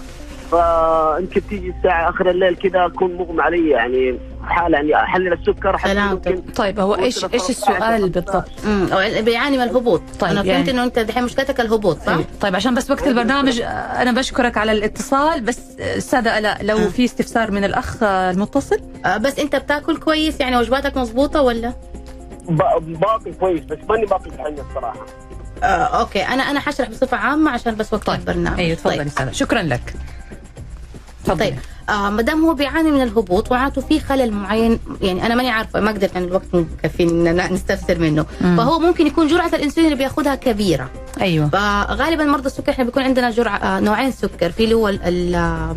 فيمكن تيجي الساعة آخر الليل كذا أكون مغمى علي يعني حالة يعني أحلل السكر حتى سلامتك. ممكن طيب هو إيش إيش 13 السؤال بالضبط؟ امم أو بيعاني من الهبوط. طيب، أنا يعني- فهمت إنه أنت دحين مشكلتك الهبوط صح؟ طيب عشان بس وقت البرنامج أنا بشكرك على الاتصال بس أستاذة الاء لو آه. في استفسار من الأخ المتصل؟ آه، بس أنت بتاكل كويس؟ يعني وجباتك مظبوطة ولا؟ باكل كويس بس ماني باكل بحنة الصراحة. آه أوكي. أنا أنا حشرح بصفة عامة عشان بس وقت طيب. البرنامج. أيوه تفضلي طيب. شكرا لك. طيب آه ما دام هو بيعاني من الهبوط ومعناته في خلل معين يعني أنا ماني عارفة ما أقدر يعني الوقت مكفيني إن نستفسر منه. مم. فهو ممكن يكون جرعه الإنسولين اللي بياخذها كبيرة. أيوه. فغالبا مرضى السكر إحنا بيكون عندنا جرعه آه نوعين سكر في اللي هو آه،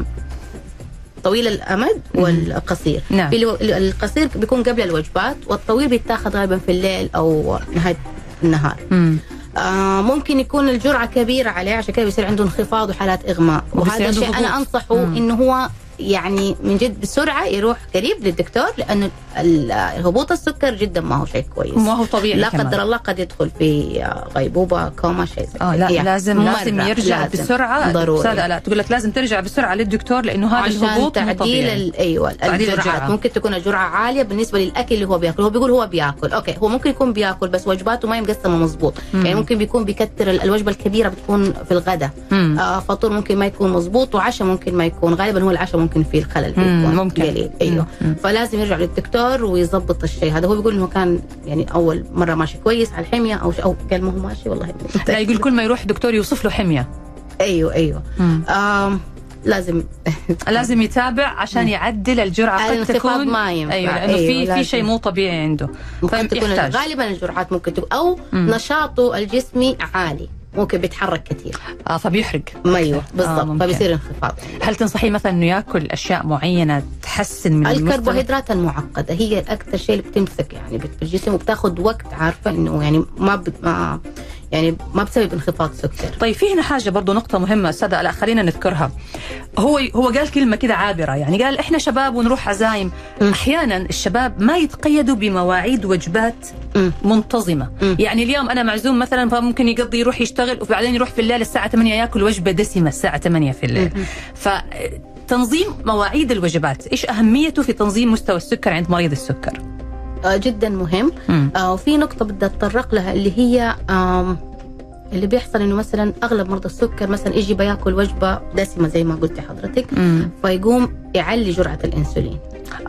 طويل الأمد والقصير. نعم. في اللي هو القصير بيكون قبل الوجبات والطويل بيتاخذ غالبا في الليل أو نهاية النهار. مم. آه ممكن يكون الجرعة كبيرة عليه عشان كده بيصير عنده انخفاض وحالات إغماء وهذا الشيء أنا. أنصحه. إنه هو يعني من جد بسرعة يروح قريب للدكتور لأنه هبوط السكر جدا ما هو شيء كويس ما هو طبيعي لا. قدر الله قد يدخل في آه، غيبوبة كوما شيء زي آه. لا يعني لازم لازم يرجع لازم. بسرعة ضروري سادة لا تقول لك لازم ترجع بسرعة للدكتور لأنه هذا عشان الهبوط تعديل أيوه تعديل الجرعات. ممكن تكون الجرعة عالية بالنسبة للأكل اللي هو بياكله هو بيقول هو بيأكل أوكي هو ممكن يكون بيأكل بس وجباته ما هي مقسمة مظبوط يعني ممكن بيكون بيكتر ال- الوجبة الكبيرة بتكون في الغداء. آه فطور ممكن ما يكون مظبوط وعشاء ممكن ما يكون غالبا هو العشاء ممكن فيه الخلل بيكون ممكن. قليل أيوه. فلازم يرجع للدكتور ويظبط الشيء هذا هو بيقول إنه كان يعني أول مرة ماشي كويس على الحمية أو ش- أو قال ما هو ماشي والله لا يقول كل ما يروح دكتور يوصف له حمية أيوه أيوه. آم لازم لازم يتابع عشان يعدل الجرعة قد تكون ما ينفع. أيوه لأنه أيوة، في في. شيء مو طبيعي عنده ممكن تكون فيحتاج. غالبا الجرعات ممكن تكون أو مم. نشاطه الجسمي عالي ممكن بيتحرك كثير آه فبيحرق أيوه آه، بالضبط ممكن. فبيصير انخفاض هل تنصحيه مثلا إنه يأكل أشياء معينة تحسن من؟ الكربوهيدرات المعقدة هي أكثر شيء اللي بتمسك يعني في الجسم وبتاخذ وقت عارفة إنه يعني ما ما يعني ما بسبب انخفاض سكر. طيب في هنا حاجة برضو نقطة مهمة أستاذة لا خلينا نذكرها. هو هو قال كلمة كده عابرة يعني قال إحنا شباب ونروح عزايم. م. أحيانا الشباب ما يتقيدوا بمواعيد وجبات م. منتظمة. م. يعني اليوم أنا معزوم مثلا فممكن يقضي يروح يشتغل وبعدين يروح في الليل الساعة 8 يأكل وجبة دسمة الساعة 8 في الليل. ف تنظيم مواعيد الوجبات إيش أهميته في تنظيم مستوى السكر عند مريض السكر؟ جدا مهم. آه وفي نقطة بدي أتطرق لها اللي هي اللي بيحصل إنه مثلا أغلب مرضى السكر مثلا يجي بياكل وجبة دسمة زي ما قلتي حضرتك مم. فيقوم يعلي جرعة الإنسولين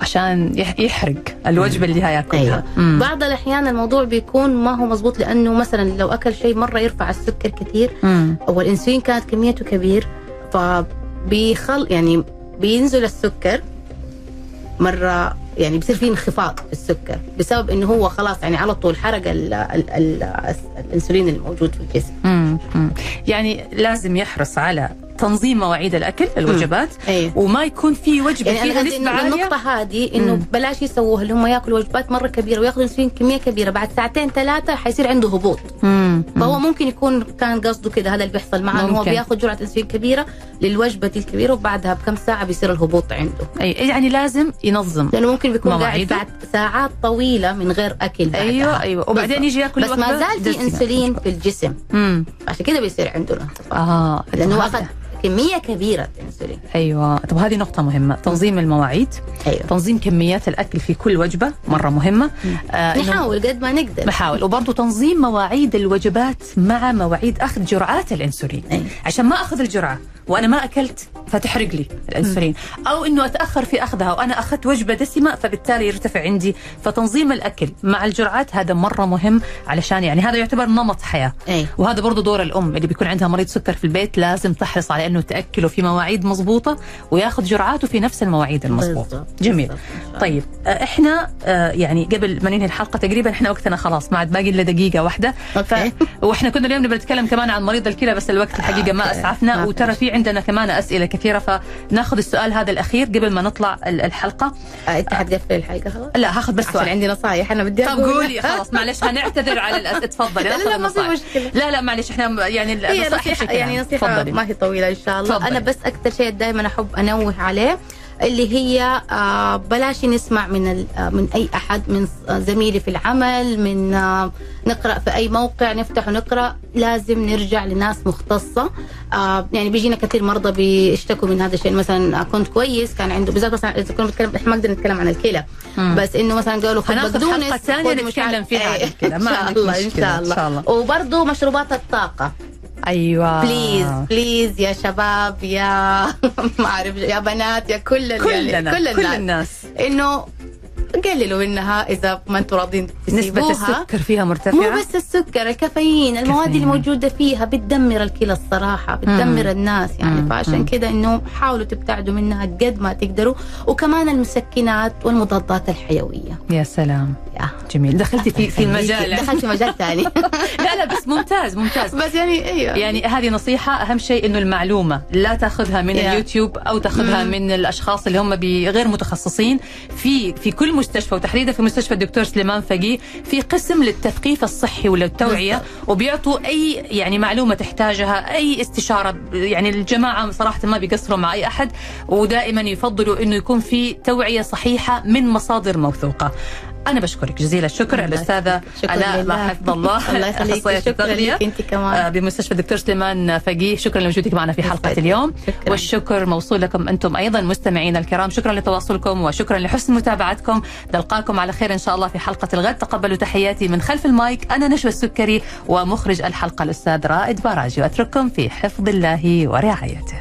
عشان يح- يحرق الوجبة اللي هياكلها مم. بعض الأحيان الموضوع بيكون ما هو مزبوط لأنه مثلا لو أكل شيء مرة يرفع السكر كثير. والإنسولين كانت كميته كبير فبيخل يعني بينزل السكر مرة يعني بصير في انخفاض في السكر بسبب إنه هو خلاص يعني على طول حرق ال ال ال الانسولين الموجود في الجسم مم. مم. يعني لازم يحرص على تنظيم مواعيد الأكل الوجبات أيوه وما يكون في وجبة يعني فيها نسبة عالية النقطة هذه إنه مم. بلاش يسووها اللي هم يأكلوا وجبات مرة كبيرة ويأخذوا انسولين كمية كبيرة بعد ساعتين ثلاثة حيصير عنده هبوط مم. فهو ممكن يكون كان قصده كده هذا اللي بيحصل معاه إنه هو. بيأخذ جرعة انسولين كبيرة للوجبة الكبيرة وبعدها بكم ساعة بيصير الهبوط عنده أي يعني لازم ينظم لأنه ممكن بيكون قاعد؟ ساعات, طويلة من غير أكل بعدها. أيوه أيوه. وبعدين. يجي ياكل بس ما وجبة زال في. إنسولين في الجسم. امم عشان كده بيصير عنده آه لأنه اخذ كمية كبيرة انسولين أيوه. طب هذه نقطة مهمة. تنظيم المواعيد. أيوه. تنظيم كميات الأكل في كل وجبة مرة مهمة. آه نحاول قد ما نقدر. نحاول. وبرضه تنظيم مواعيد الوجبات مع مواعيد أخذ جرعات الإنسولين. أي. عشان ما أخذ الجرعة وأنا ما أكلت فتحرق لي الانسولين أو إنه أتأخر في أخذها وأنا أخذت وجبة دسمة فبالتالي يرتفع عندي. فتنظيم الأكل مع الجرعات هذا مرة مهم علشان يعني هذا يعتبر نمط حياة. أي. وهذا برضه دور الأم اللي بيكون عندها مريض سكر في البيت لازم تحرص على إنه تأكله في مواعيد مضبوطة وياخذ جرعاته في نفس المواعيد المضبوطة. جميل. بالضبط. طيب آه، إحنا آه، يعني قبل ما ننهي الحلقة تقريبا إحنا وقتنا خلاص ما عاد باقي إلا دقيقة واحدة. أوكي. وإحنا كنا اليوم نبغى نتكلم كمان عن مريض الكلى بس الوقت الحقيقة ما. أسعفنا. وترى في عندنا كمان أسئلة كثيرة فناخذ السؤال هذا الأخير قبل ما نطلع ال- الحلقة آه، أنت حتقفل الحلقة خلاص لا هاخذ بس سؤال عندي نصايح أنا بدي طب. قولي خلاص معلش هنعتذر على الأس... تفضلي لا، لا، ما في. مشكلة. لا لا معلش إحنا يعني النصائح يعني تفضلي. ما هي طويلة إن شاء الله. أنا بس أكثر شيء دائما أحب أنوه عليه اللي هي آه، بلاش نسمع من آه، من أي أحد من آه، زميلي في العمل من نقرأ في أي موقع نفتح ونقرأ. لازم نرجع لناس مختصة. يعني بيجينا كثير مرضى بيشتكوا من هذا الشيء. مثلا كنت كويس كان عنده بالذات مثلا إذا كنا بنتكلم إحنا ما نقدر نتكلم عن الكلى. بس إنه مثلا قالوا هناخذ بقدونس خذ مش نتكلم فيها عن إيه، الكلى. ان ما شاء عندك الله إن شاء الله. شاء الله. وبرضه مشروبات الطاقة. أيوه. please please يا شباب يا ما أعرف يا بنات يا كل كلنا يعني كل كل الناس الناس. إنه قللوا منها إذا ما أنتم راضين نسبة السكر فيها مو مرتفعة بس السكر الكافيين المواد اللي. موجوده فيها بتدمر الكلى الصراحة بتدمر الناس يعني. مم. فعشان مم. كده إنه حاولوا تبتعدوا منها قد ما تقدروا. وكمان المسكنات والمضادات الحيوية. يا سلام. يا. جميل. دخلتي في في المجال. دخلت في مجال ثاني. لا لا بس ممتاز ممتاز. بس يعني إيوه. يعني هذه نصيحة أهم شيء إنه المعلومة لا تأخذها من Yeah. اليوتيوب أو تأخذها مم. من الأشخاص اللي هم غير متخصصين. في في كل مستشفى وتحديدا في مستشفى الدكتور سليمان فقيه في قسم للتثقيف الصحي وللتوعية وبيعطوا أي يعني معلومة تحتاجها أي استشارة يعني الجماعة صراحة ما بيقصروا مع أي أحد ودائما يفضلوا إنه يكون في توعية صحيحة من مصادر موثوقة. أنا بشكرك جزيل الشكر آلاء لله. لا حفظ الله الله يخليك. شكرا. لك أنت آه، كمان بمستشفى الدكتور سليمان فقيه. شكرا لوجودك معنا في حلقة يسعدك. اليوم. شكراً. والشكر موصول لكم أنتم أيضا مستمعينا الكرام. شكرا لتواصلكم وشكرا لحسن متابعتكم. نلقاكم على خير إن شاء الله في حلقة الغد. تقبلوا تحياتي من خلف المايك. أنا نشوى السكري ومخرج الحلقة الأستاذ رائد باراجي. وأترككم في حفظ الله ورعايته.